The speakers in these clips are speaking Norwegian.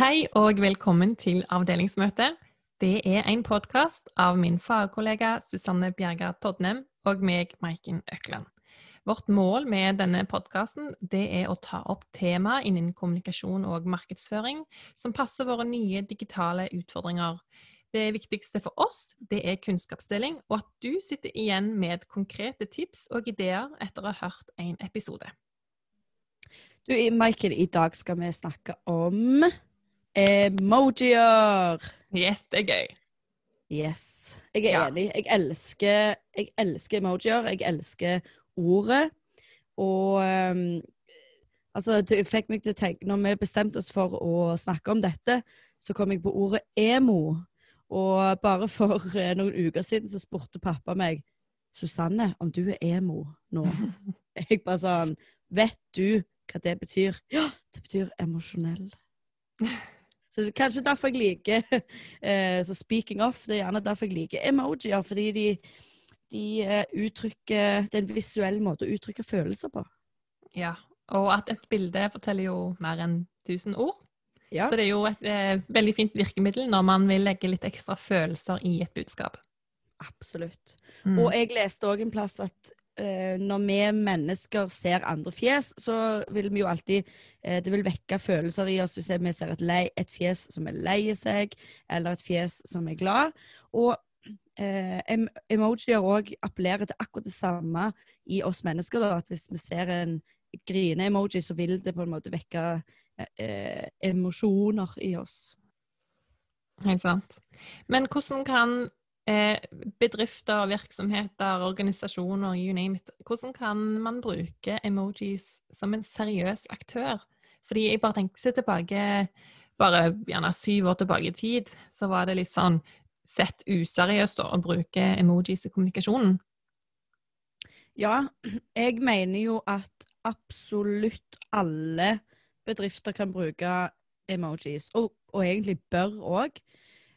Hei og velkommen til avdelingsmøte. Det er en podkast av min fagkollega Susanne Bjerga Todnem og meg, Maiken Økland. Vårt mål med denne podkasten er å ta opp tema innen kommunikasjon og markedsføring som passer våre nye digitale utfordringer. Det viktigste for oss det er kunnskapsdeling, og at du sitter igjen med konkrete tips og ideer etter å ha hørt en episode. Du, Michael, i dag skal vi snakke om emojier. Yes, det er gøy. Yes. Jeg er Ja. enig. Jeg elsker, jeg elsker emojier. Jeg elsker ordet. Og um, altså, det fikk meg til å tenke Når vi bestemte oss for å snakke om dette, så kom jeg på ordet emo. Og bare for uh, noen uker siden så spurte pappa meg Susanne, om du er emo nå? Jeg bare sånn Vet du hva det betyr? Ja, det betyr emosjonell. Så kanskje derfor jeg liker uh, Så speaking of, det er gjerne derfor jeg liker emojier. Fordi de, de eh, uttrykker Det er en visuell måte å uttrykke følelser på. Ja, og at et bilde forteller jo mer enn 1000 ord. Ja. Så det er jo et eh, veldig fint virkemiddel når man vil legge litt ekstra følelser i et budskap. Absolutt. Mm. Og jeg leste òg en plass at når vi mennesker ser andre fjes, så vil vi jo alltid eh, Det vil vekke følelser i oss hvis vi ser et, lei, et fjes som er lei seg, eller et fjes som er glad. Og eh, em emojier òg appellerer til akkurat det samme i oss mennesker. Da, at hvis vi ser en grine-emoji, så vil det på en måte vekke eh, eh, emosjoner i oss. Helt sant. Men hvordan kan eh, bedrifter, virksomheter, organisasjoner, you name it, hvordan kan man bruke emojis som en seriøs aktør? Fordi jeg bare tenker seg tilbake, bare gjerne syv år tilbake i tid, så var det litt sånn sett useriøst da, å bruke emojis i kommunikasjonen. Ja, jeg mener jo at absolutt alle bedrifter kan bruke emojis, og, og egentlig bør òg.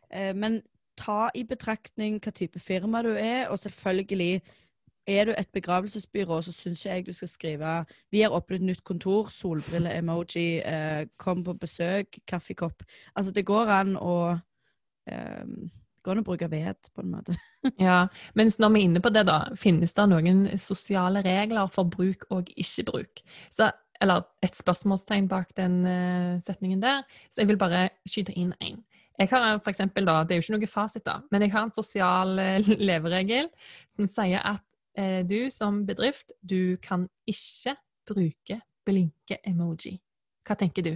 Eh, men ta i betraktning hva type firma du er, og selvfølgelig er du et begravelsesbyrå, så syns ikke jeg du skal skrive 'Vi har åpnet nytt kontor', solbrille-emoji, eh, 'kom på besøk', kaffekopp. Altså, det går an å eh, går an å bruke ved, på en måte. Ja, mens når vi er inne på det, da, finnes det noen sosiale regler for bruk og ikke-bruk? Så, eller et spørsmålstegn bak den uh, setningen der. Så jeg vil bare skyte inn én. Jeg har for eksempel, da, Det er jo ikke noe fasit, da, men jeg har en sosial eh, leveregel som sier at eh, du som bedrift, du kan ikke bruke blinke-emoji. Hva tenker du?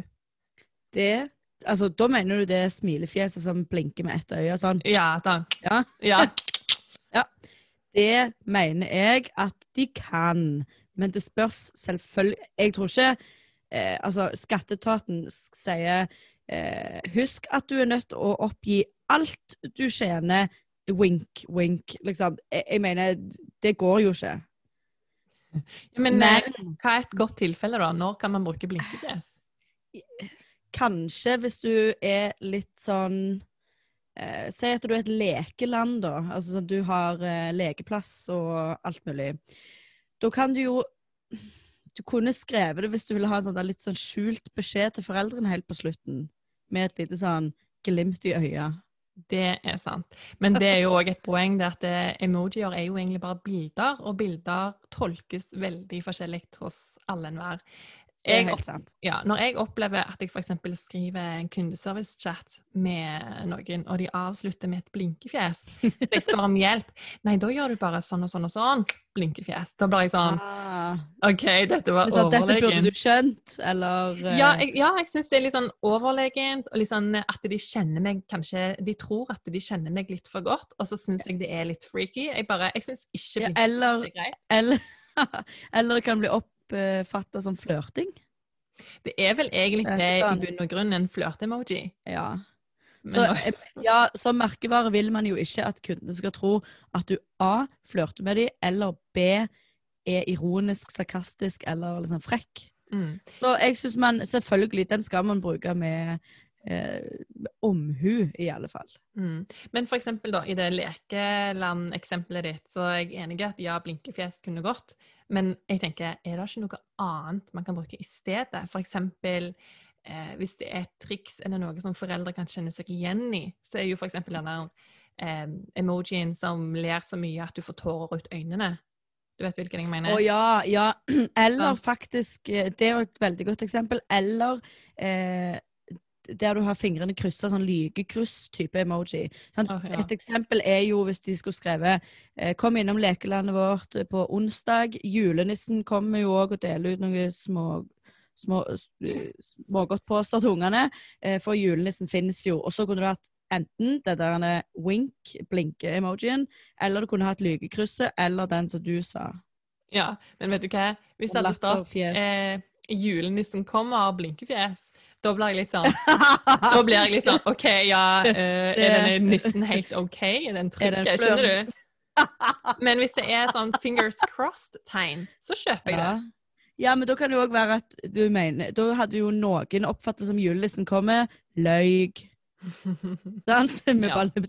Det Altså, da mener du det smilefjeset som blinker med ett øye sånn? Ja, takk. Ja. Ja. ja. Det mener jeg at de kan. Men det spørs selvfølgelig Jeg tror ikke eh, Altså, skatteetaten sier eh, Husk at du er nødt til å oppgi alt du tjener. Wink, wink. Liksom. Jeg, jeg mener, det går jo ikke. Men, eh, Men hva er et godt tilfelle, da? Når kan man bruke blinkefjes? kanskje hvis du er litt sånn eh, Si at du er et lekeland, da. Altså sånn du har eh, lekeplass og alt mulig. Da kan du jo Du kunne skrevet det hvis du ville ha en sånn litt sånn skjult beskjed til foreldrene helt på slutten. Med et lite sånn glimt i øya. Det er sant. Men det er jo òg et poeng det at eh, emojier er jo egentlig bare bilder, og bilder tolkes veldig forskjellig hos alle enhver. Det er helt sant. Ja, når jeg opplever at jeg f.eks. skriver en kundeservice-chat med noen, og de avslutter med et blinkefjes, så jeg være med hjelp Nei, da gjør du bare sånn og sånn og sånn. Blinkefjes. Da blir jeg sånn Ah, OK, dette var overlegent. dette burde du skjønt, eller eh, Ja, jeg, ja, jeg syns det er litt sånn overlegent, og litt sånn at de kjenner meg kanskje De tror at de kjenner meg litt for godt, og så syns jeg det er litt freaky. Jeg bare Jeg syns ikke ja, blinkefjes eller, er greit. eller, eller det kan bli oppfatta som flørting. Det er vel egentlig Sånn. det i bunn og grunn en flørte-emoji. Ja. Så, eh, ja, som merkevare vil man jo ikke at kundene skal tro at du A. flørter med dem, eller B. er ironisk, sarkastisk eller liksom frekk. mm. Så jeg syns man selvfølgelig Den skal man bruke med, eh, omhu, i alle fall. Mm. Men for eksempel da, i det lekeland-eksempelet ditt, så er jeg enig i at ja, blinkefjes kunne gått. Men jeg tenker, er det ikke noe annet man kan bruke i stedet? For eksempel eh, hvis det er et triks eller noe som foreldre kan kjenne seg igjen i, så er jo f.eks. denne eh, emojien som ler så mye at du får tårer ut øynene. Du vet hvilken jeg mener? Å ja, ja. Eller Ja. faktisk eh, Det er jo et veldig godt eksempel. Eller eh, der du har fingrene kryssa, sånn lygekryss-type emoji. Sånn, oh, ja. Et eksempel er jo hvis de skulle skrevet eh, 'Kom innom lekelandet vårt på onsdag'. Julenissen kommer jo òg og deler ut noen små små, eh, til ungene, eh, for julenissen finnes jo. Og så kunne du hatt enten det der wink, blinke-emojien, eller du kunne hatt lygekrysset, eller den som du sa. Ja, men vet du hva? Hvis stått Latterfjes. eh, 'Julenissen kommer' blinkefjes, da blir jeg litt sånn Da blir jeg litt sånn OK, ja, eh, er denne nissen helt OK? Er den trygg? Skjønner du? Men hvis det er sånn fingers crossed-tegn, så kjøper jeg det. Ja. ja, men da kan det òg være at du mener Da hadde jo noen oppfattet som julenissen kommer, løyg. Sant? Med Ja. bare-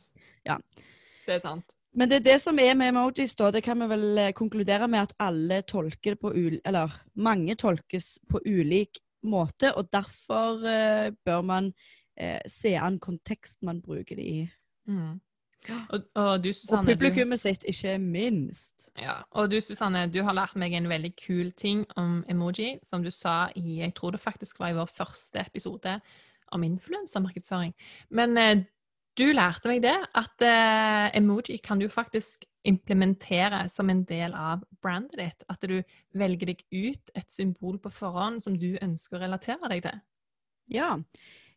Det er sant. Men det er det som er med emojis, da. Det kan vi vel eh, konkludere med at alle tolker det på ul... Eller mange tolkes på ulik måte, og derfor eh, bør man eh, se an kontekst man bruker det i. Mm. Og, og du, Og Susanne, du, publikummet sitt, ikke minst. ja, og du, Susanne, du har lært meg en veldig kul ting om emoji, som du sa i Jeg tror det faktisk var i vår første episode om influensamarkedsføring. Men eh, du lærte meg det, at uh, emoji kan du faktisk implementere som en del av brandet ditt. At du velger deg ut et symbol på forhånd som du ønsker å relatere deg til. Ja.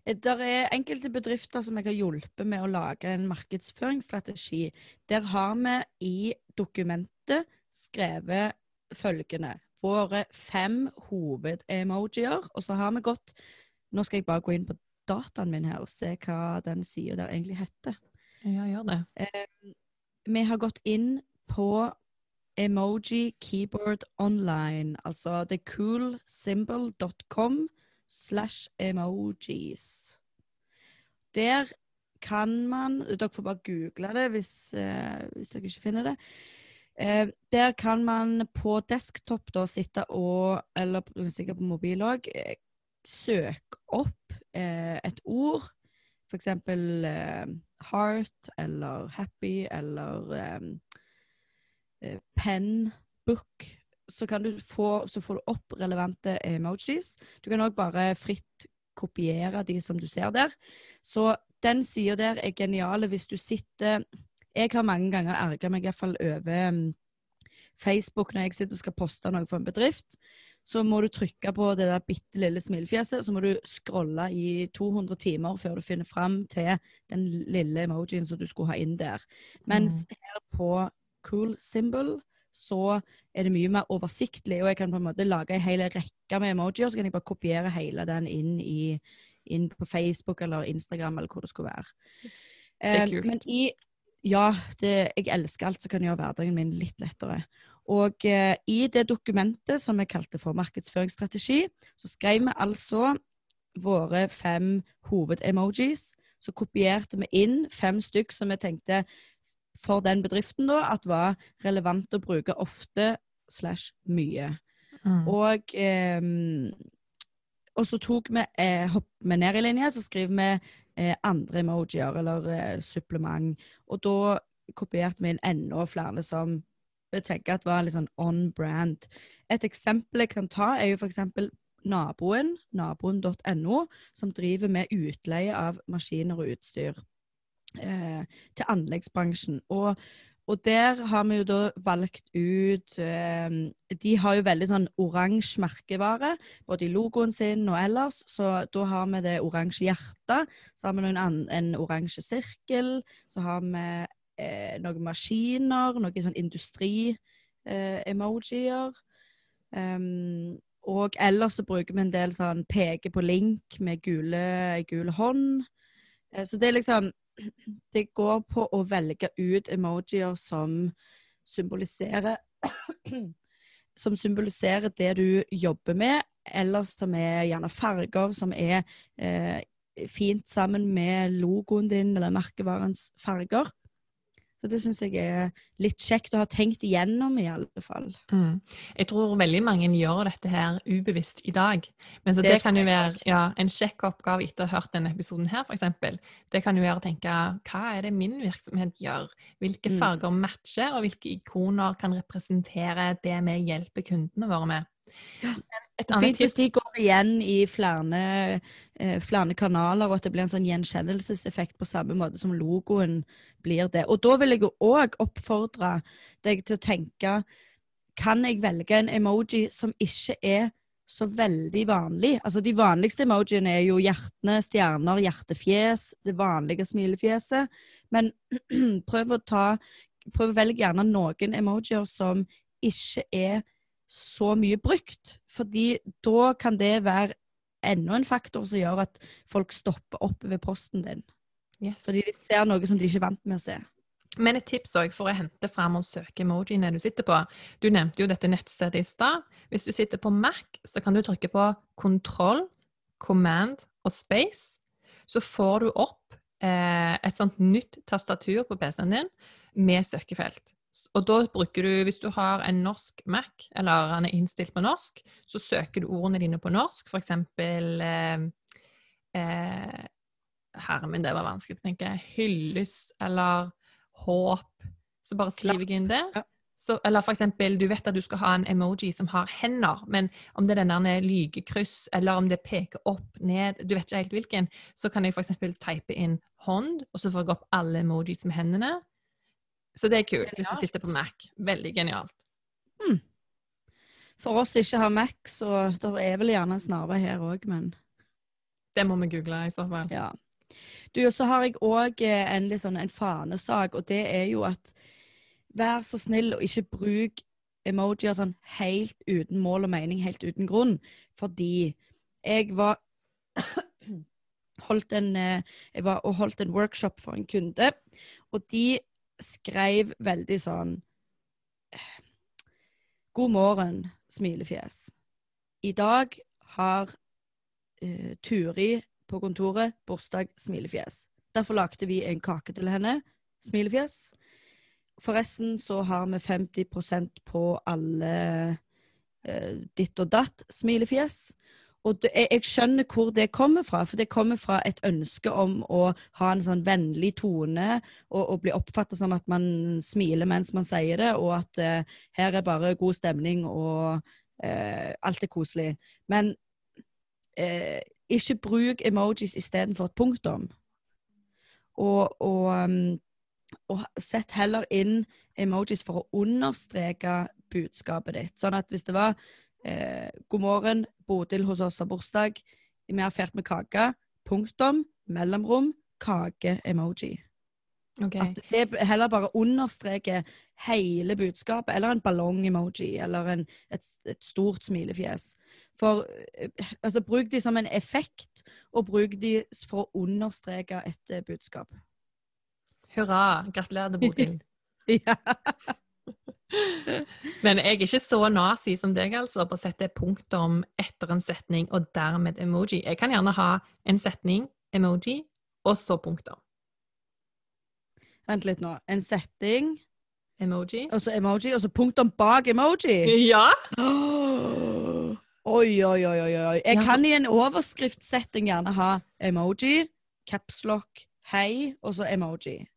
Det er enkelte bedrifter som jeg har hjulpet med å lage en markedsføringsstrategi. Der har vi i dokumentet skrevet følgende. Våre fem hovedemojier. Og så har vi gått Nå skal jeg bare gå inn på dataen min her og se hva den sida der egentlig heter. Ja, gjør det. Vi har gått inn på Emoji Keyboard Online, altså thecoolsymbol.com slash emojis. Der kan man Dere får bare google det hvis, eh, hvis dere ikke finner det. Eh, der kan man på desktop da sitte og, eller sikkert på mobil òg, eh, søke opp eh, et ord. Eksempel eh, heart eller happy eller eh, eh, pen, book. Så, få, så får du opp relevante emojis. Du kan òg bare fritt kopiere de som du ser der. Så den sida der er genial hvis du sitter Jeg har mange ganger erga meg i hvert fall over mm, Facebook når jeg sitter og skal poste noe for en bedrift. Så må du trykke på det der bitte lille smilefjeset, så må du scrolle i 200 timer før du finner fram til den lille emojien som du skulle ha inn der. Mens her på Cool Symbol så er det mye mer oversiktlig, og jeg kan på en måte lage en hel rekke med emojier, så kan jeg bare kopiere hele den inn, i, inn på Facebook eller Instagram eller hvor det skulle være. Det er Eh, kult. Men i Ja, det, jeg elsker alt som kan gjøre hverdagen min litt lettere. Og eh, i det dokumentet som vi kalte for markedsføringsstrategi, så skrev vi altså våre fem hovedemojis. Så kopierte vi inn fem stykk som vi tenkte for den bedriften da, at var relevant å bruke ofte slash mye. Mm. Og, eh, og så tok vi, eh, hopper vi ned i linje, så skriver vi eh, andre emojier eller eh, supplement. Og da kopierte vi inn enda flere som jeg tenker at var litt sånn on brand. Et eksempel jeg kan ta, er jo eksempel naboen, naboen.no, som driver med utleie av maskiner og utstyr eh, til anleggsbransjen. Og, og der har vi jo da valgt ut eh, De har jo veldig sånn oransje merkevare, både i logoen sin og ellers. Så da har vi det oransje hjertet, så har vi en, en oransje sirkel, så har vi eh, noen maskiner, noen sånn industri-emojier. Um, og ellers så bruker vi en del sånn peke på link med gule, gule hånd. Eh, Så det er liksom Det går på å velge ut emojier som symboliserer Som symboliserer det du jobber med, eller som er gjerne farger som er eh, fint sammen med logoen din eller merkevarens farger. Så det syns jeg er litt kjekt å ha tenkt igjennom, i alle fall. Mm. Jeg tror veldig mange gjør dette her ubevisst i dag. Men så det, Det kan jo være ja, en sjekkoppgave etter å ha hørt denne episoden her, f.eks. Det kan jo være å tenke hva er det min virksomhet gjør? Hvilke Mm. farger matcher, og hvilke ikoner kan representere det vi hjelper kundene våre med? Ja. Fint hvis de går igjen i flere, eh, flere kanaler, og at det blir en sånn gjenkjennelseseffekt på samme måte som logoen blir det. Og da vil jeg òg oppfordre deg til å tenke Kan jeg velge en emoji som ikke er så veldig vanlig? Altså De vanligste emojiene er jo hjertene, stjerner, hjertefjes, det vanlige smilefjeset. Men prøv å ta Prøv å velge gjerne noen emojier som ikke er så mye brukt. Fordi da kan det være enda en faktor som gjør at folk stopper opp ved posten din. yes. Fordi de ser noe som de ikke er vant med å se. Men et tips også for å hente fram og søke emojiene du sitter på. Du nevnte jo dette nettstedet i stad. Hvis du sitter på Mac, så kan du trykke på kontroll, command og space. Så får du opp eh, et sånt nytt tastatur på PC-en din med søkefelt. Og da bruker du, hvis du har en norsk Mac, eller han er innstilt på norsk, så søker du ordene dine på norsk, for eksempel eh, eh, Herre min, det var vanskelig å tenke. Hyllest eller håp. Så bare skriver jeg inn det. Så, eller for eksempel, du vet at du skal ha en emoji som har hender, men om det er den der lygekryss, eller om det peker opp, ned, du vet ikke helt hvilken, så kan jeg for eksempel type inn hånd, og så får jeg opp alle emojis med hendene. Så det er kult hvis du sitter på Mac. Veldig genialt. For oss som ikke har Mac, så det er vel gjerne en snarvei her òg, men Det må vi google i så fall. ja. Du, så har jeg òg en litt sånn en fanesak, og det er jo at vær så snill og ikke bruk emojier sånn helt uten mål og mening, helt uten grunn. Fordi jeg var holdt en, eh, jeg var og holdt en workshop for en kunde, og de skrev veldig sånn God morgen, smilefjes. I dag har uh, Turi på kontoret bursdag, smilefjes. Derfor lagde vi en kake til henne, smilefjes. Forresten så har vi 50% på alle uh, ditt og datt, smilefjes. Og det, jeg, skjønner hvor det kommer fra, for det kommer fra et ønske om å ha en sånn vennlig tone og, og bli oppfattet som at man smiler mens man sier det, og at eh, her er bare god stemning og eh, alt er koselig. Men eh, ikke bruk emojis istedenfor et punktum. Og, og, um, og sett heller inn emojis for å understreke budskapet ditt. Sånn at hvis det var eh, 'God morgen, Bodil hos oss har bursdag. Vi har feiret med kake', punktum, mellomrom, kake-emoji. Okay. At det heller bare understreker hele budskapet, eller en ballong-emoji, eller en, et, et stort smilefjes. For eh, altså, bruk de som en effekt, og bruk de for å understreke et eh, budskap. Hurra. Gratulerer til Bodil. ja. Men jeg er ikke så nazi som deg, altså, på å sette punktum etter en setning og dermed emoji. Jeg kan gjerne ha en setning, emoji, og så punktum. Vent litt nå. En setting, Emoji. og så emoji, og så punktum bak emoji. Ja! Oi, oi, oi, oi. oi. Jeg Ja. kan i en overskriftsetting gjerne ha emoji, capslock, hei, og så emoji.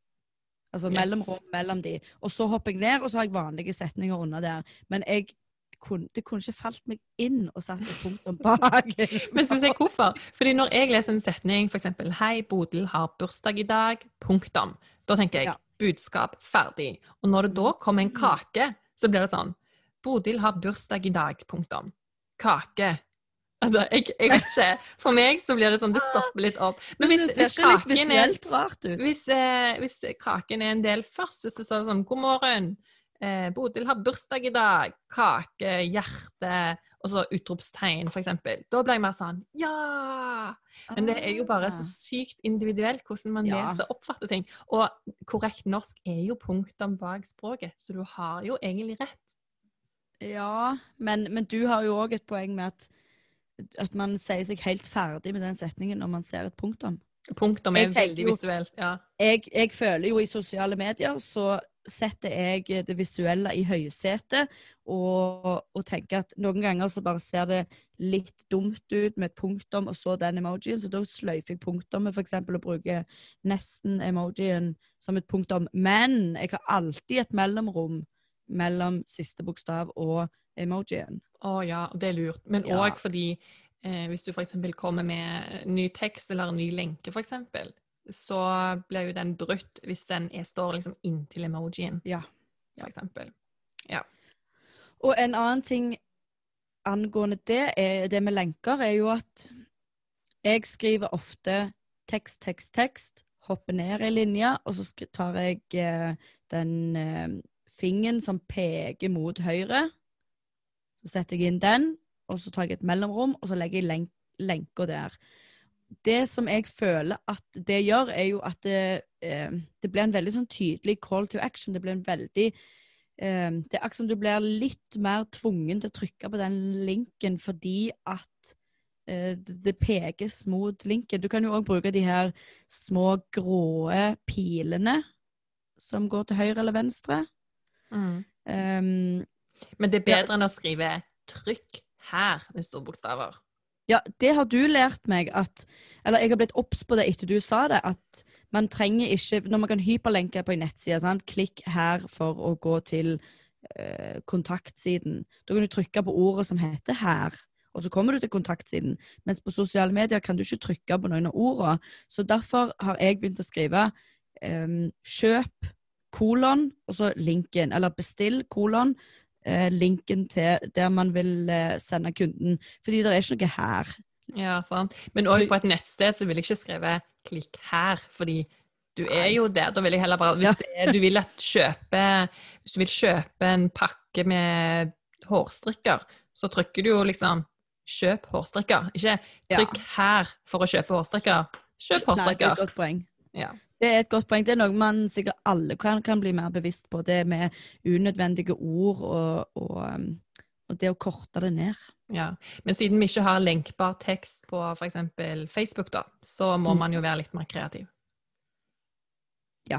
Altså Yes. mellomrom mellom de. Og så hopper jeg ned, og så har jeg vanlige setninger under der. Men jeg kunne, det kunne ikke falt meg inn og satt et punktum bak. Men synes jeg hvorfor? Fordi når jeg leser en setning, eksempel 'Hei, Bodil har bursdag i dag', punktum. Da tenker jeg Ja. budskap ferdig. Og når det da kommer en kake, så blir det sånn 'Bodil har bursdag i dag', punktum. Kake. Altså, jeg, jeg vet ikke. For meg så blir det sånn, det stopper litt opp. Men hvis, det ser litt visuelt rart ut. hvis, eh, hvis kaken er en del først, hvis det står sånn 'God morgen, eh, Bodil har bursdag i dag', kake, hjerte, og så utropstegn, eksempel. Da blir jeg mer sånn 'ja'! Men det er jo bare så sykt individuelt hvordan man Ja. leser og oppfatter ting. Og korrekt norsk er jo punktum bak språket, så du har jo egentlig rett. Ja, men, men du har jo òg et poeng med at, at man sier seg helt ferdig med den setningen når man ser et punktum. Punktum er veldig jo- visuelt. Ja. jeg, jeg føler jo i sosiale medier så setter jeg det visuelle i høysetet, og, og tenker at noen ganger så bare ser det litt dumt ut med et punktum og så den emojien, så da sløyfer jeg punktummet f.eks. og bruker nesten emojien som et punktum. Men jeg har alltid et mellomrom mellom siste bokstav og emojien. Å ja, det er lurt. Men Ja. fordi eh, hvis du f.eks. kommer med ny tekst eller en ny lenke, f.eks., så blir jo den brutt hvis den er, står liksom inntil emojien, Ja. f.eks. Og en annen ting angående det, er, det med lenker, er jo at jeg skriver ofte tekst, tekst, tekst, hopper ned i linja, og så tar jeg eh, den eh, fingeren som peker mot høyre. Så setter jeg inn den, og så tar jeg et mellomrom, og så legger jeg len lenka der. Det som jeg føler at det gjør, er jo at det, eh, det blir en veldig sånn tydelig call to action. Det blir en veldig eh, Det er akkurat som du blir litt mer tvungen til å trykke på den linken fordi at eh, det, pekes mot linken. Du kan jo òg bruke de her små grå pilene som går til høyre eller venstre. Mm. Um, Men det er Ja. bedre enn å skrive 'trykk her' med store bokstaver. Ja, det har du lært meg at Eller jeg har blitt obs på det etter du sa det, at man trenger ikke Når man kan hyperlenke på en nettside, sant? klikk her for å gå til eh, kontaktsiden. Da kan du trykke på ordet som heter 'her', og så kommer du til kontaktsiden. Mens på sosiale medier kan du ikke trykke på noen av ordene. Så derfor har jeg begynt å skrive em, 'kjøp', kolon, og så linken. Eller 'bestill', kolon, eh, linken til der man vil eh, sende kunden. Fordi det er ikke noe her. Ja, sant. Men òg på et nettsted så vil jeg ikke skrive 'klikk her', fordi du er jo der. Da vil jeg heller bare Hvis det er, du vil kjøpe Hvis du vil kjøpe en pakke med hårstrikker, så trykker du jo liksom 'kjøp hårstrikker'. Ikke Ja. 'trykk her for å kjøpe hårstrikker'. Kjøp Nei, det er et hårstrikker. godt poeng. Ja. Det er et godt poeng. Det er noe man sikkert alle kan, kan bli mer bevisst på. Det med unødvendige ord og, og, um, og det å korte det ned. ja. Men siden vi ikke har lenkbar tekst på f.eks. Facebook, da, så må Mm. man jo være litt mer kreativ. Ja,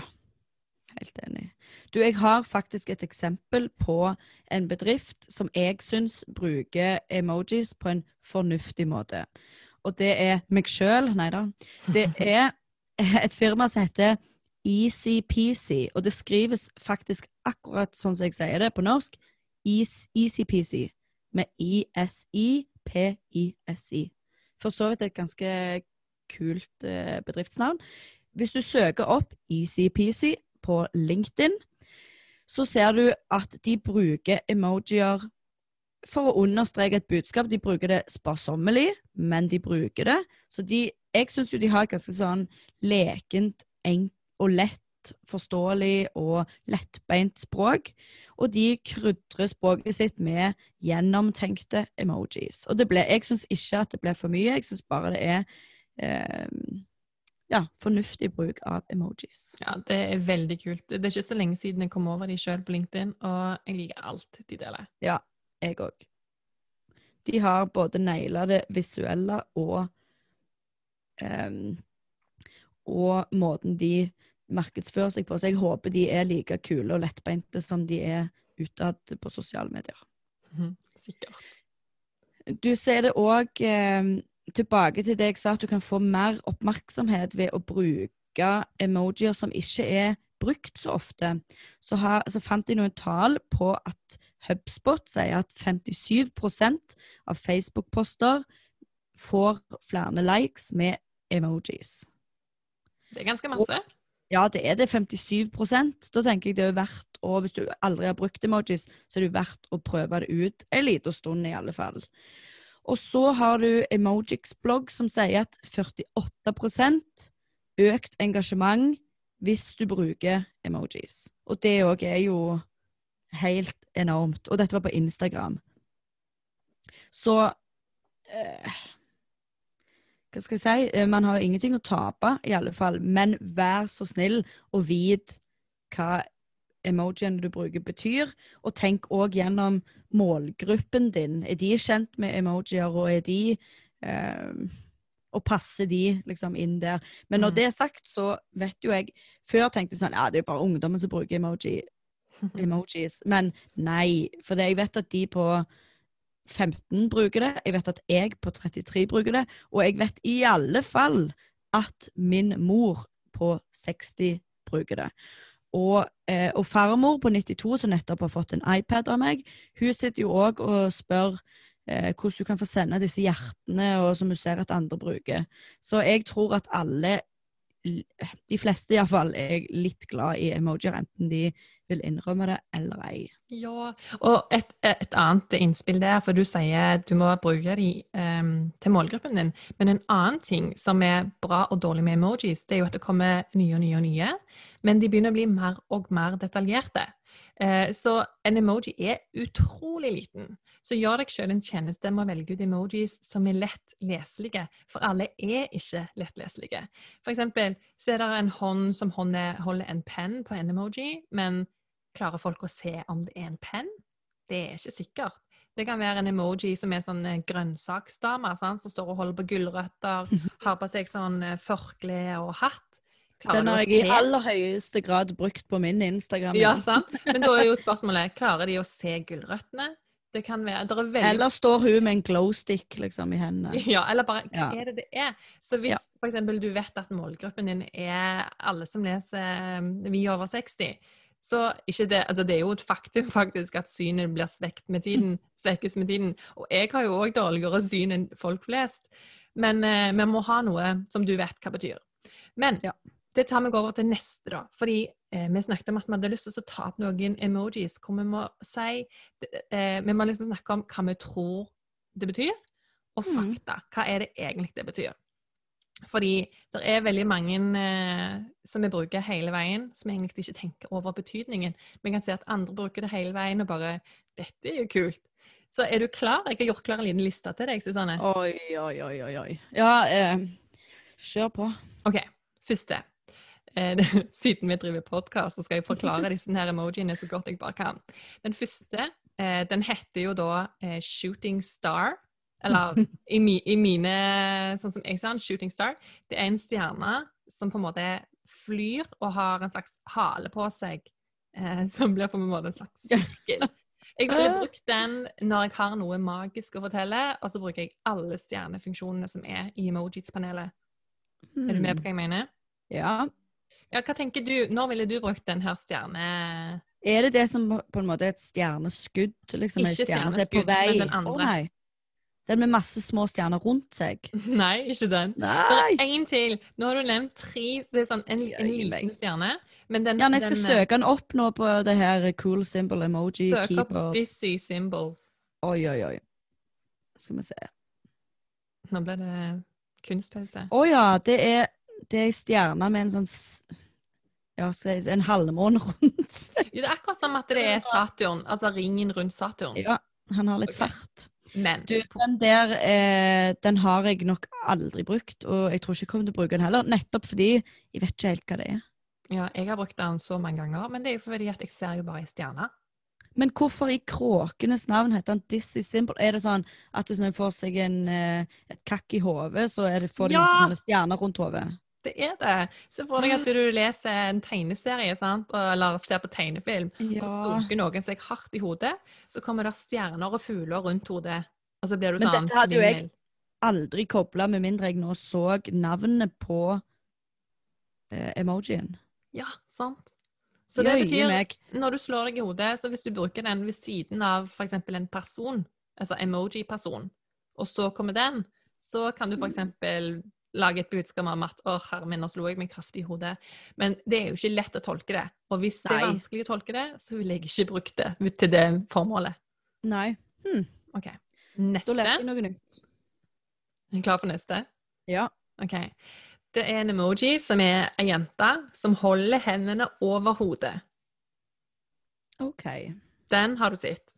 Helt enig. Du, jeg har faktisk et eksempel på en bedrift som jeg syns bruker emojis på en fornuftig måte. Og det er meg sjøl, nei da. Det er et firma som heter EasyPeasy, og det skrives faktisk akkurat sånn som jeg sier det på norsk. EasyPC EasyPeasy. Med I-S-I-P-I-S-I. For så vidt et ganske kult eh, bedriftsnavn. Hvis du søker opp EasyPeasy på LinkedIn, så ser du at de bruker emojier for å understreke et budskap. De bruker det sparsommelig, men de bruker det. Så de, jeg syns jo de har et ganske sånn lekent og lett forståelig og lettbeint språk. Og de krydrer språket sitt med gjennomtenkte emojis. Og det ble, jeg syns ikke at det ble for mye, jeg syns bare det er eh, ja, fornuftig bruk av emojis. Ja, det er veldig kult. Det er ikke så lenge siden jeg kom over de sjøl på LinkedIn, og jeg liker alt de deler. Ja, Jeg òg. De har både naila det visuelle og ehm, Og måten de markedsfører seg på. Så jeg håper de er like kule og lettbeinte som de er utad på sosiale medier. Mm, Sikkert. Du ser det òg tilbake til det jeg sa, at du kan få mer oppmerksomhet ved å bruke emojier som ikke er brukt så ofte. Så, har, så fant jeg noen tall på at HubSpot sier at 57% av Facebook-poster får flere likes med emojis. Det er ganske masse. Ja, det er det. 57% Da tenker jeg det er verdt å Hvis du aldri har brukt emojis, så er det verdt å prøve det ut en liten stund, i alle fall. Og så har du Emojix blogg, som sier at 48% økt engasjement hvis du bruker emojis. Og det òg er jo helt enormt. Og dette var på Instagram. Så eh, Hva skal jeg si? Eh, Man har jo ingenting å tape, i alle fall. Men vær så snill og vit hva emojiene du bruker, betyr. Og tenk òg gjennom målgruppen din. Er de kjent med emojier, og er de eh, og passer de liksom inn der. Men når Mm. det er sagt, så vet jo jeg Før tenkte jeg sånn Ja, det er jo bare ungdommen som bruker emoji, emojis. Men nei, for jeg vet at de på 15 bruker det. Jeg vet at jeg på 33 bruker det. Og jeg vet i alle fall at min mor på 60 bruker det. Og, eh, og farmor på 92, som nettopp har fått en iPad av meg, hun sitter jo òg og spør eh, hvordan du kan få sende disse hjertene, og som hun ser at andre bruker. Så jeg tror at alle, de fleste iallfall, er litt glad i emojier, enten de vil innrømme det eller ei. Ja, og et, et annet innspill der, for du sier du må bruke de um, til målgruppen din. Men en annen ting som er bra og dårlig med emojis, det er jo at det kommer nye og nye og nye. Men de begynner å bli mer og mer detaljerte. Eh, så en emoji er utrolig liten. Så gjør deg selv en tjeneste med å velge ut emojis som er lett leselige, for alle er ikke lettleselige. For eksempel så er det en hånd som holder en penn på en emoji, men klarer folk å se om det er en penn? Det er ikke sikkert. Det kan være en emoji som er sånn eh, grønnsaksdame, som står og holder på gulrøtter, har på seg sånn eh, forkle og hatt. Den har jeg i aller høyeste grad brukt på min Instagram. Ja, sant? Men da er jo spørsmålet, klarer de å se gulrøttene? Det kan være, det veldig Eller står hun med en glowstick liksom i hendene? Ja, eller bare hva Ja. er det det er? Så hvis Ja. f.eks. du vet at målgruppen din er alle som leser um, Vi over 60, så det Altså det er jo et faktum faktisk at synet blir svekt med tiden, svekkes med tiden. Og jeg har jo òg dårligere syn enn folk flest. Men eh, vi må ha noe som du vet hva betyr. Men Ja. Det tar meg over til neste, da. Fordi eh, vi snakket om at vi hadde lyst til å ta opp noen emojis hvor vi må si eh, Vi må liksom snakke om hva vi tror det betyr, og Mhm. fakta. Hva er det egentlig det betyr? Fordi det er veldig mange eh, som vi bruker hele veien, som egentlig ikke tenker over betydningen. Vi kan se at andre bruker det hele veien og bare 'Dette er jo kult'. Så er du klar? Jeg har gjort klar en liten liste til deg, Susanne. Oi, oi, oi. oi. Ja, eh, kjør på. OK, første. Eh, siden vi driver podkast, så skal jeg forklare disse her emojiene så godt jeg bare kan. Den første, eh, den heter jo da eh, Shooting Star. Eller i, mi, i mine Sånn som jeg sa den, Shooting Star. Det er en stjerne som på en måte flyr og har en slags hale på seg, eh, som blir på en måte en slags sirkel. Jeg ville brukt den når jeg har noe magisk å fortelle, og så bruker jeg alle stjernefunksjonene som er i emojis-panelet. Er du med på hva jeg mener? Ja. Ja, hva tenker du? Når ville du brukt den her stjerne... Er det det som på en måte er et stjerneskudd? Liksom, Ikke er stjerneskudd, men den andre. Å, nei. Den med masse små stjerner rundt seg? Nei, ikke den. Nei. Det er én til. Nå har du nevnt tre. Det er sånn en, en liten stjerne. Men den, Ja, jeg skal den, eh, søke den opp nå på det her cool symbol emoji Søk opp keeper. Dizzy symbol. Oi, oi, oi. Skal vi se. Nå ble det kunstpause. Å ja, det er, det er ei stjerne med en sånn Ja, en halvmåne rundt seg. Det er akkurat som at det er Saturn, altså ringen rundt Saturn. Ja, han har litt okay. fart. Men Du, den der eh, den har jeg nok aldri brukt, og jeg tror ikke jeg kommer til å bruke den heller. Nettopp fordi jeg vet ikke helt hva det er. ja, jeg har brukt den så mange ganger, men det er jo fordi at jeg ser jo bare ei stjerne. Men hvorfor i kråkenes navn heter han is Simple? Er det sånn at hvis man får seg en, eh, et kakk i hodet, så er det, får de Ja! sånne stjerner rundt hodet? Det er det. Se for deg at du leser en tegneserie sant? Eller ser på tegnefilm, og så Ja. dunker noen seg hardt i hodet. Så kommer det stjerner og fugler rundt hodet, og så blir du Men sånn dette hadde jo jeg- Aldri kobla, med mindre jeg nå så navnet på eh, emojien. Ja, sant. Så det betyr når du slår deg i hodet, så hvis du bruker den ved siden av f.eks. en person, altså emoji-person, og så kommer den, så kan du f.eks. lage et budskap om at 'Å, herre min, nå slo jeg meg kraftig i hodet'. Men det er jo ikke lett å tolke det. Og hvis det er vanskelig å tolke det, så ville jeg ikke brukt det til det formålet. Nei. Hmm. OK. da Neste. lærte jeg noe nytt. Er du klar for neste? Ja. OK. Det er en emoji som er ei jente som holder hendene over hodet. OK. Den har du sett.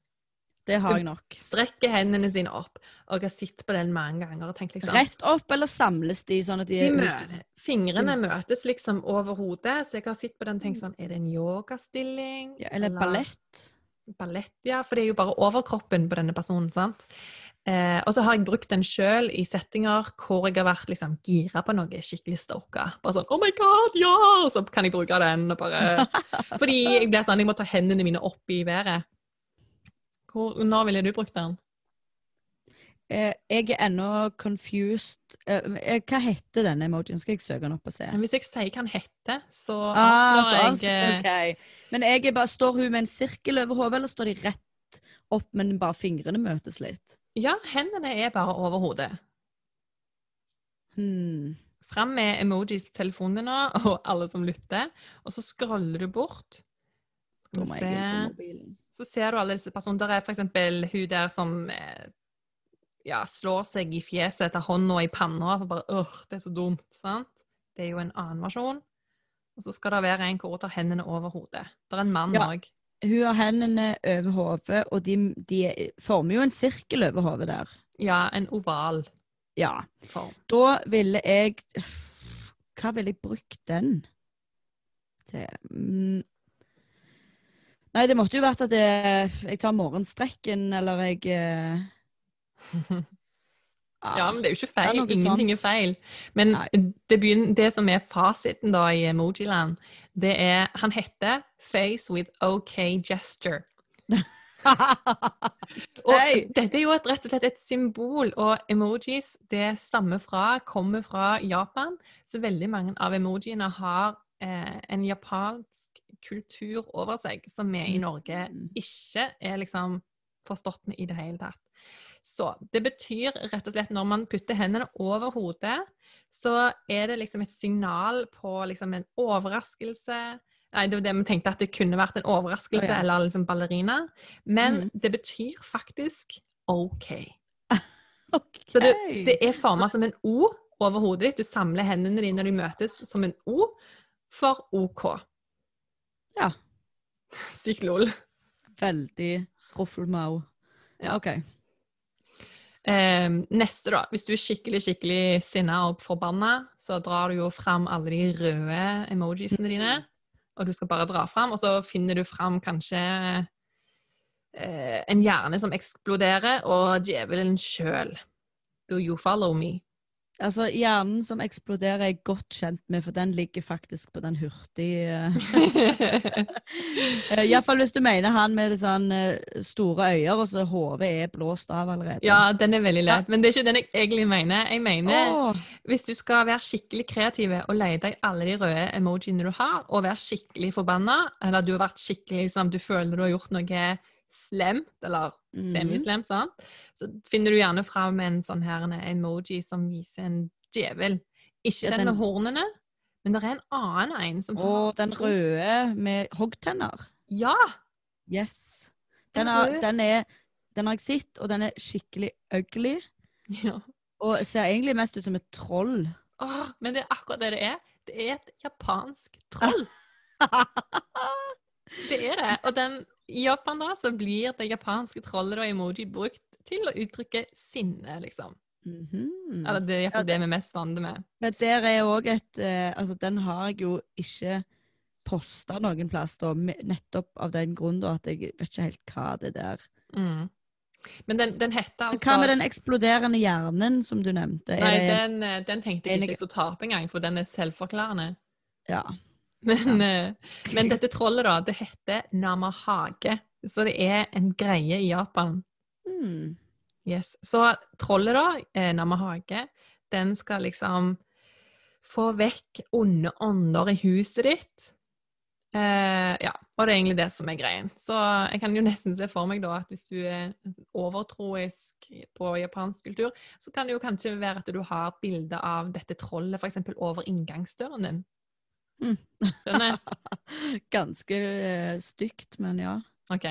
Det har jeg nok. strekker hendene sine opp. Og jeg har sett på den mange ganger og tenkt liksom Rett opp, eller samles de sånn at de de er mø- Fingrene møtes liksom over hodet, så jeg har sett på den og tenkt sånn Er det en yogastilling? ja, Eller ballett? Ballett, ja. For det er jo bare overkroppen på denne personen, sant? Eh, og så har jeg brukt den sjøl i settinger hvor jeg har vært liksom gira på noe skikkelig stoka. Bare sånn 'Oh my God, ja!' Og så kan jeg bruke den. Og bare, fordi jeg blir sånn, jeg må ta hendene mine opp i været. Hvor, når ville du brukt den? Eh, jeg er ennå confused. Eh, eh, hva heter denne emojien? Skal jeg søke den opp og se? Men hvis jeg sier hva den heter, så Ah, så avslører jeg okay. ok. Men jeg bare, står hun med en sirkel over hodet, eller står de rett opp, men bare fingrene møtes litt? Ja, hendene er bare over hodet. Hmm. Fram med emojis til telefonen din nå, og alle som lytter. Og så scroller du bort. Skal vi se. Så ser du alle disse personene. Der er f.eks. hun der som eh, ja, slår seg i fjeset, tar hånda i panna for bare åh, det er så dumt. sant? Det er jo en annen versjon. Og så skal det være en hvor hun tar hendene over hodet. Det er en mann Ja. Hun har hendene over hodet, og de, de former jo en sirkel over hodet der. Ja, en oval Ja. form. Da ville jeg Hva ville jeg brukt den til? Nei, det måtte jo vært at jeg, jeg tar morgenstrekken, eller jeg eh, Ja, men det er jo ikke feil. er Ingenting er feil. Men det, begynner, det som er fasiten da i emojiland, det er Han heter Face with OK Gesture. Og hey. dette er jo et, rett og slett et symbol, og emojis det stammer fra, kommer fra Japan. Så veldig mange av emojiene har eh, en japansk kultur over seg som vi i Norge Mm. ikke er liksom forstått med i det hele tatt. Så det betyr rett og slett når man putter hendene over hodet, så er det liksom et signal på liksom en overraskelse. Nei, det var det vi tenkte at det kunne vært en overraskelse oh, ja. eller liksom ballerina. Men mm. det betyr faktisk OK. okay. Så det, det er forma som en O over hodet ditt. Du samler hendene dine når de møtes som en O for OK. Ja. Sykt lol. Veldig roffelmau. Ja. OK. Eh, neste, da. Hvis du er skikkelig skikkelig sinna og forbanna, så drar du jo fram alle de røde emojisene dine. Og du skal bare dra fram, og så finner du fram kanskje eh, en hjerne som eksploderer, og djevelen sjøl. Do you follow me? Altså, hjernen som eksploderer, er jeg godt kjent med, for den ligger faktisk på den hurtige uh, Iallfall hvis du mener han med det sånn eh, store øyer, og så hodet er blåst av allerede. ja, den er veldig lett, men det er ikke den jeg egentlig mener. Jeg mener oh. Hvis du skal være skikkelig kreativ og lete i alle de røde emojiene du har, og være skikkelig forbanna, eller du har vært skikkelig liksom, du føler du har gjort noe slemt, eller Mhm. semislemt, sant? så finner du gjerne fram en sånn her en emoji som viser en djevel. Ikke Ja, den, den- med hornene, men det er en annen en som og den røde med hoggtenner. Ja! Yes. Den Den, er, den, er, den har jeg sett, og den er skikkelig ugly. ja. Og ser egentlig mest ut som et troll. Åh, men det er akkurat det det er. Det er et japansk troll. Det er det. Og den, i Japan da, så blir det japanske trollet og emoji brukt til å uttrykke sinne, liksom. Mhm. Eller det er Ja, iallfall det vi er mest vant med. Men der er òg et eh, Altså, den har jeg jo ikke posta noen plass, da, nettopp av den grunn da, at jeg vet ikke helt hva det der Mm. Men den, den heter altså Hva med den eksploderende hjernen som du nevnte? Nei, den, eh, den tenkte jeg ikke jeg skulle ta opp engang, for den er selvforklarende. Ja. Men, eh, men dette trollet, da, det heter namahage. Så det er en greie i Japan. Mm. Yes. Så trollet, da, eh, namahage, den skal liksom få vekk onde ånder i huset ditt. Eh, ja, og det er egentlig det som er greien. Så jeg kan jo nesten se for meg da at hvis du er overtroisk på japansk kultur, så kan det jo kanskje være at du har bilde av dette trollet f.eks. over inngangsdøren din. Mm. Skjønner? Ganske eh, stygt, men ja. OK.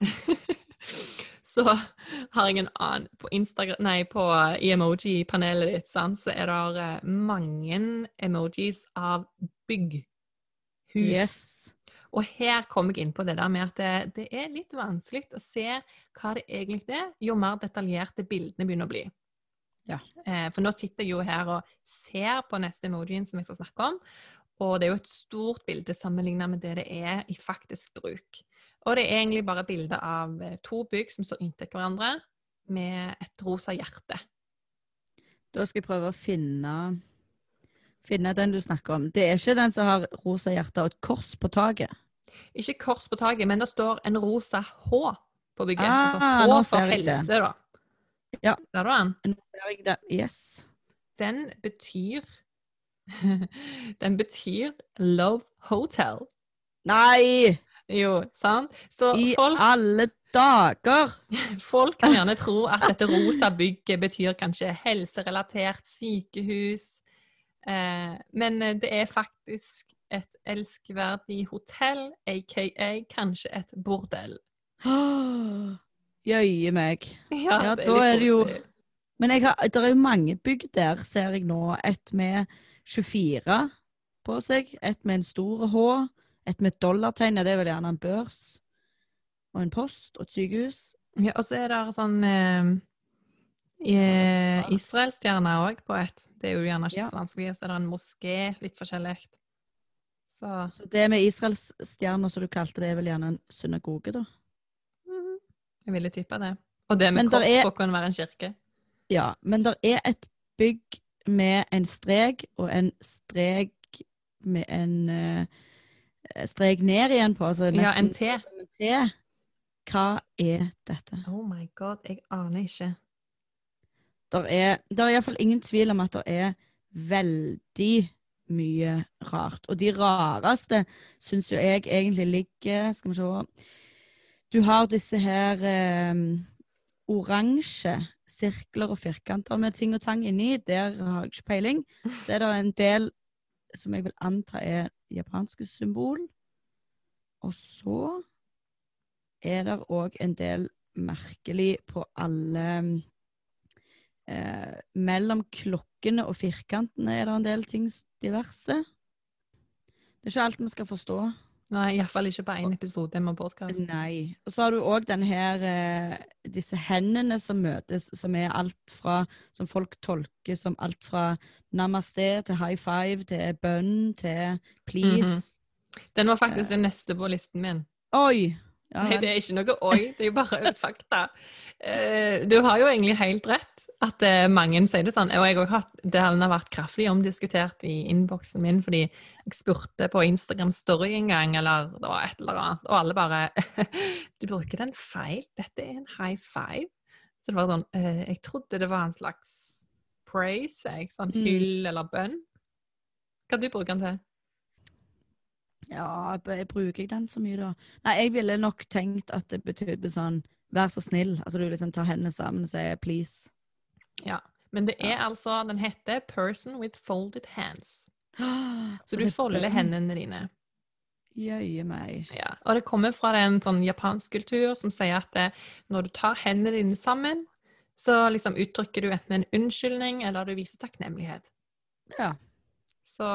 så har jeg en annen på Instagram Nei, på, i emoji-panelet ditt, sant, så er det eh, mange emojis av bygg. Hus. Yes. Og her kom jeg inn på det der med at det, det er litt vanskelig å se hva det egentlig er, jo mer detaljerte bildene begynner å bli. Ja. Eh, for nå sitter jeg jo her og ser på neste emojien som jeg skal snakke om, og det er jo et stort bilde sammenlignet med det det er i faktisk bruk. Og det er egentlig bare bilde av eh, to bygg som står inntil hverandre, med et rosa hjerte. Da skal jeg prøve å finne, finne den du snakker om. Det er ikke den som har rosa hjerte og et kors på taket. Ikke kors på taket, men det står en rosa H på bygget. Ah, altså H for helse, det. da. Ja. Ser du den? Nå ser jeg det. Yes. Den betyr Den betyr Love Hotel. Nei! Jo, sant? Så I folk, alle dager! folk kan gjerne tro at dette rosa bygget betyr kanskje helserelatert sykehus. Eh, men eh, det er faktisk et elskverdig hotell, aka kanskje et bordell. Jøye meg. Ja, Ja, det da er det jo- Men har, det er jo mange bygg der, ser jeg nå. Et med 24 på seg, et med en stor H, et med et dollartegn, det er vel gjerne en børs, og en post og et sykehus. Ja, og så er det sånn eh, eh, Israelstjerne òg på et. Det er jo gjerne ikke Ja. så vanskelig. Og så er det en moské, litt forskjellig. Så Så det med Israels stjerner, som du kalte det, er vel gjerne en synagoge, da? mhm, jeg ville tippa det. Og det med kors er- kunne være en kirke. Ja, men det er et bygg med en strek, og en strek med en uh, strek ned igjen på, altså Ja, en T. en T. Hva er dette? Oh my god, jeg aner ikke. Der er, der er iallfall ingen tvil om at det er veldig mye rart. Og de rareste syns jo jeg egentlig ligger Skal vi se Du har disse her eh, oransje sirkler og firkanter med ting og tang inni. Der har jeg ikke peiling. Så er det en del som jeg vil anta er japanske symbol. Og så er det òg en del merkelig på alle eh, Mellom klokkene og firkantene er det en del ting diverse. Det er ikke alt vi skal forstå. Nei, iallfall ikke på én episode med podkast. Nei. Og så har du òg den her eh, Disse hendene som møtes, som er alt fra Som folk tolker som alt fra namaste til high five til bønn til please. Den var faktisk den neste på listen min. Oi! Ja, Nei, det er ikke noe oi, det er jo bare fakta. Eh, du har jo egentlig helt rett at eh, mange sier det sånn. Og jeg har hatt, det har vært kraftig omdiskutert i innboksen min, fordi jeg spurte på Instagram Story en gang, eller det var et eller annet, og alle bare Du bruker den feil. Dette er en high five. Så det var sånn eh, Jeg trodde det var en slags praise, jeg. Sånn Mm. hyll eller bønn. Hva du bruker den til? Ja, jeg bruker jeg den så mye, da? Nei, jeg ville nok tenkt at det betydde sånn Vær så snill. At du liksom tar hendene sammen og sier please. Ja. Men det er altså Den heter 'Person with folded hands'. Så du er folder hendene dine. Jøye meg. Ja. Og det kommer fra en sånn japansk kultur som sier at det, når du tar hendene dine sammen, så liksom uttrykker du enten en unnskyldning eller du viser takknemlighet. Ja. Så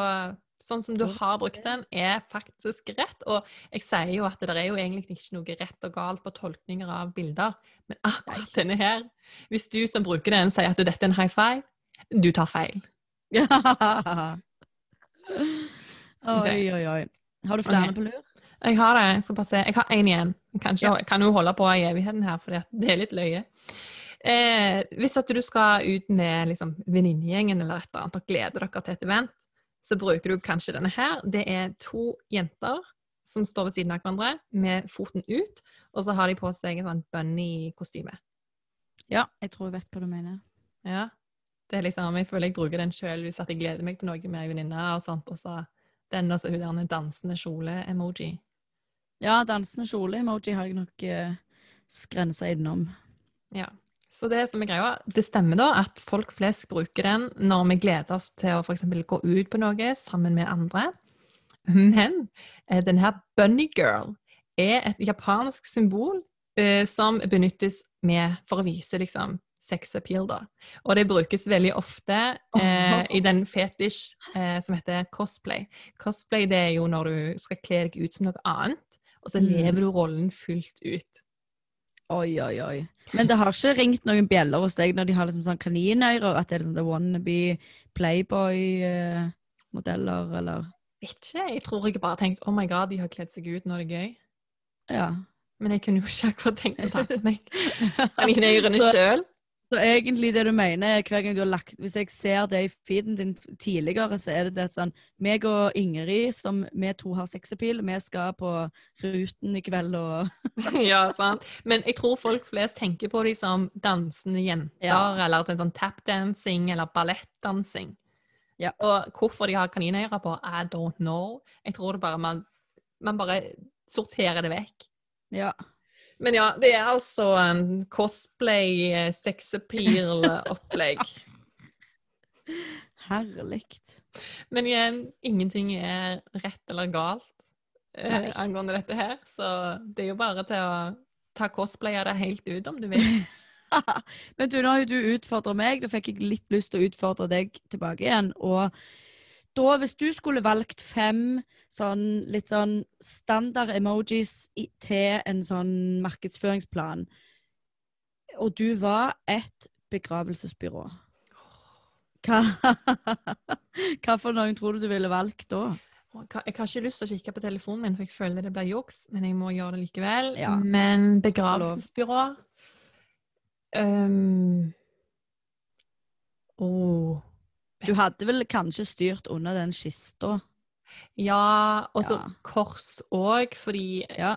sånn som du har brukt den, er faktisk rett. Og jeg sier jo at det er jo egentlig ikke noe rett og galt på tolkninger av bilder, men akkurat denne her Hvis du som bruker den sier at dette er en high five, du tar feil. oi, oi, oi. Har du flere okay. på lur? Jeg har det. Jeg skal bare se. Jeg har én igjen. Jeg kan, Ja. kan jo holde på i evigheten her, for det er litt løye. Eh, hvis at du skal ut med liksom, venninnegjengen eller et eller annet og gleder dere til et event, så bruker du kanskje denne her. Det er to jenter som står ved siden av hverandre med foten ut, og så har de på seg en sånn bunny-kostyme. Ja, jeg tror jeg vet hva du mener. Ja. Det er liksom, Jeg føler jeg bruker den sjøl hvis jeg gleder meg til noe med ei venninne, og sånt, og så den og så hun der dansende kjole-emoji. Ja, dansende kjole-emoji har jeg nok uh, skrensa innom. Ja. Så det som er greia, det stemmer da at folk flest bruker den når vi gleder oss til å for eksempel gå ut på noe sammen med andre. Men denne her bunny girl er et japansk symbol eh, som benyttes med for å vise liksom sex appeal, da. Og det brukes veldig ofte eh, i den fetisj eh, som heter cosplay. Cosplay det er jo når du skal kle deg ut som noe annet, og så Mm. lever du rollen fullt ut. Oi, oi, oi. Men det har ikke ringt noen bjeller hos deg når de har liksom sånn kaninører? At det er sånn the wannabe Playboy-modeller, eller Ikke, jeg tror jeg bare har tenkt oh my god, de har kledd seg ut, nå er det gøy. Ja. Men jeg kunne jo ikke akkurat tenkt å ta på meg kaninørene Så- sjøl. Så egentlig det du mener, er hver gang du har lagt Hvis jeg ser det i feeden din tidligere, så er det det sånn Meg og Ingrid, som vi to har sexappeal, vi skal på Ruten i kveld og ja, sant. Men jeg tror folk flest tenker på de som dansende jenter, Ja. eller til sånn tapdancing eller ballettdansing. Ja. Og hvorfor de har kaninører på, I don't know. Jeg tror det bare man, man bare sorterer det vekk. Ja. Men ja, det er altså en cosplay, sexappeal-opplegg. Herlig. Men igjen, ingenting er rett eller galt eh, angående dette her. Så det er jo bare til å ta cosplay av det helt ut, om du vil. Men du, nå har jo du utfordra meg, da fikk jeg litt lyst til å utfordre deg tilbake igjen. Og da, hvis du skulle valgt fem sånn litt sånn standard emojis til en sånn markedsføringsplan, og du var et begravelsesbyrå hva, hva for noen tror du du ville valgt da? Jeg har jeg har ikke lyst til å kikke på telefonen min, for jeg føler det blir juks, men jeg må gjøre det likevel. Ja. Men begravelsesbyrå um, oh. Du hadde vel kanskje styrt under den kista? Ja, og så Ja. kors òg, fordi Ja.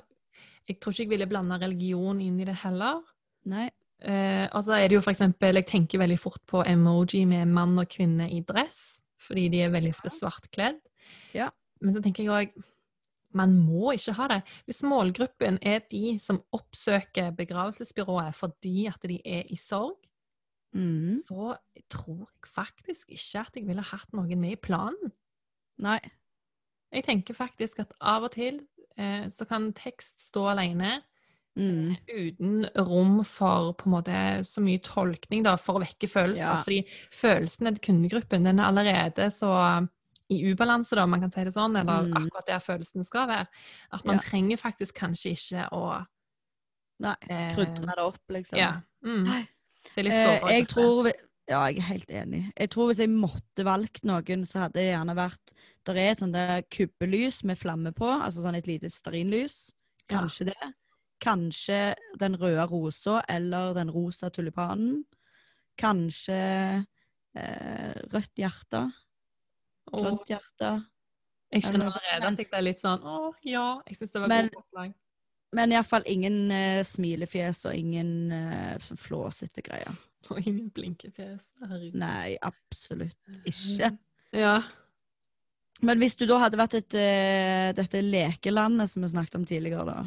jeg tror ikke jeg ville blande religion inn i det heller. Nei? Eh, og så er det jo for eksempel, jeg tenker veldig fort på emoji med mann og kvinne i dress, fordi de er veldig ofte svartkledd. Ja. Men så tenker jeg òg, man må ikke ha det. Hvis målgruppen er de som oppsøker begravelsesbyrået fordi at de er i sorg, Mhm. så tror jeg faktisk ikke at jeg ville hatt noen med i planen. Nei. Jeg tenker faktisk at av og til eh, så kan tekst stå alene, Mm. uten rom for på en måte så mye tolkning da, for å vekke følelser. Ja. Fordi følelsen til kundegruppen den er allerede så i ubalanse, da, om man kan si det sånn, eller Mm. akkurat der følelsen skal være. At man Ja. trenger faktisk kanskje ikke å Nei. eh, Krydre det opp, liksom. Ja. Mm. Det er litt Eh, sårbart. jeg tror Ja, jeg er helt enig. Jeg tror hvis jeg måtte valgt noen, så hadde det gjerne vært Det er et sånt der kubbelys med flamme på, altså sånn et lite stearinlys. Ja. Kanskje det. Kanskje den røde rosa eller den rosa tulipanen. Kanskje eh, rødt hjerte. Grønt hjerte. jeg kjenner allerede at jeg ble litt sånn Å, ja. Jeg syns det var godt forslag. Men iallfall ingen uh, smilefjes og ingen eh, sånn flåsete greier. Og ingen blinkefjes. Herregud. Nei, absolutt ikke. Ja. Men hvis du da hadde vært et, uh, dette lekelandet som vi snakket om tidligere, da.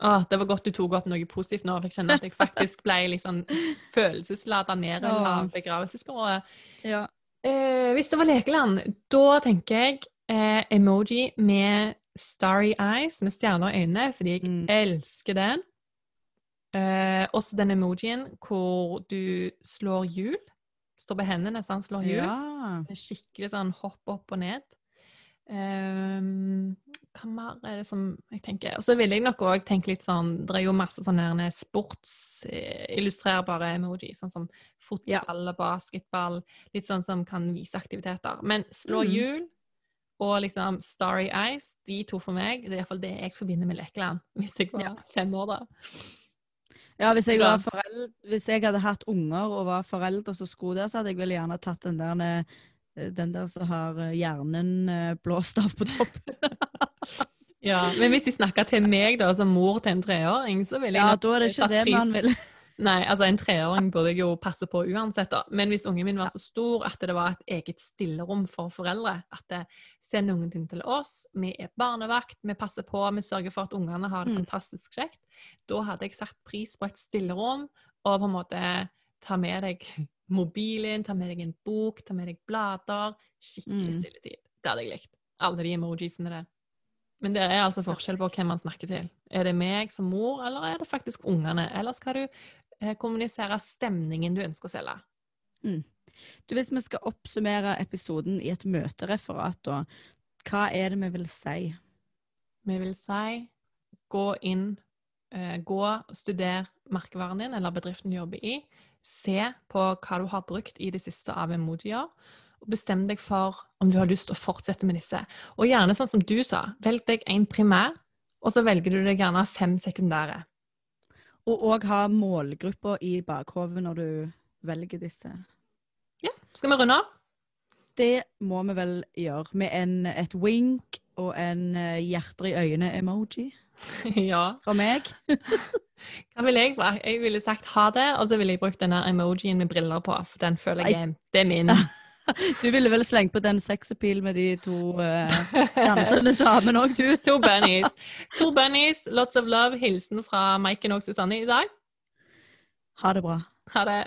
Åh, det var godt du tok opp noe positivt nå, for jeg kjenner at jeg faktisk ble liksom sånn følelseslada ned av begravelsesbyrået. Ja. Eh, hvis det var lekeland, da tenker jeg eh, emoji med starry eyes, med stjerner i øynene, fordi jeg Mm. elsker den. Eh, også den emojien hvor du slår hjul. Står på hendene, så slår hjul. ja. Skikkelig sånn hopp opp og ned. Eh, hva mer er det som jeg tenker Og så ville jeg nok òg tenke litt sånn Det er jo masse sånne sportsillustrerbare emoji, sånn som fotball og basketball. Litt sånn som kan vise aktiviteter. Men slå hjul hjul og liksom Starry Eyes, de to for meg, det er iallfall det jeg forbinder med lekeland. Hvis jeg var Ja. fem år, da. ja, hvis jeg, var foreld hvis jeg hadde hatt unger og var forelder som skulle der, så hadde jeg vel gjerne tatt den der, eh, den der som har eh, hjernen eh, blåst av på toppen. Ja, Men hvis de snakker til meg da, som mor til en treåring, så ville jeg Ja, da er det ikke tatt det man vil. Nei, altså en treåring burde jeg jo passe på uansett, da. Men hvis ungen min var så stor at det var et eget stillerom for foreldre, at det, send ungen din til oss, vi er barnevakt, vi passer på, vi sørger for at ungene har det Mm. fantastisk kjekt, da hadde jeg satt pris på et stillerom, og på en måte ta med deg mobilen, ta med deg en bok, ta med deg blader, skikkelig Mm. stilletid. Det hadde jeg likt. Alle de emojisene der. Men det er altså forskjell på hvem man snakker til. Er det meg som mor, eller er det faktisk ungene? Eller skal du kommunisere stemningen du ønsker å selge? Du, hvis vi skal oppsummere episoden i et møtereferat, da, hva er det vi vil si? Vi vil si gå inn, eh, gå og studer merkevaren din eller bedriften du jobber i. Se på hva du har brukt i det siste av emojier, og bestem deg for om du har lyst til å fortsette med disse. Og gjerne sånn som du sa, velg deg en primær, og så velger du deg gjerne fem sekundære. Og òg ha målgruppa i bakhovet når du velger disse. Ja, skal vi runde av? Det må vi vel gjøre med en, et wink og en eh, hjerter i øynene-emoji ja. fra meg. Hva ville jeg sagt? Jeg ville sagt ha det, og så ville jeg brukt denne emojien med briller på. For den føler jeg er, det er min. Du ville vel slengt på den sexappeal med de to uh, dansende damene òg, du. to bunnies. To bunnies, lots of love. Hilsen fra Maiken og Susanne i dag. Ha det bra. Ha det.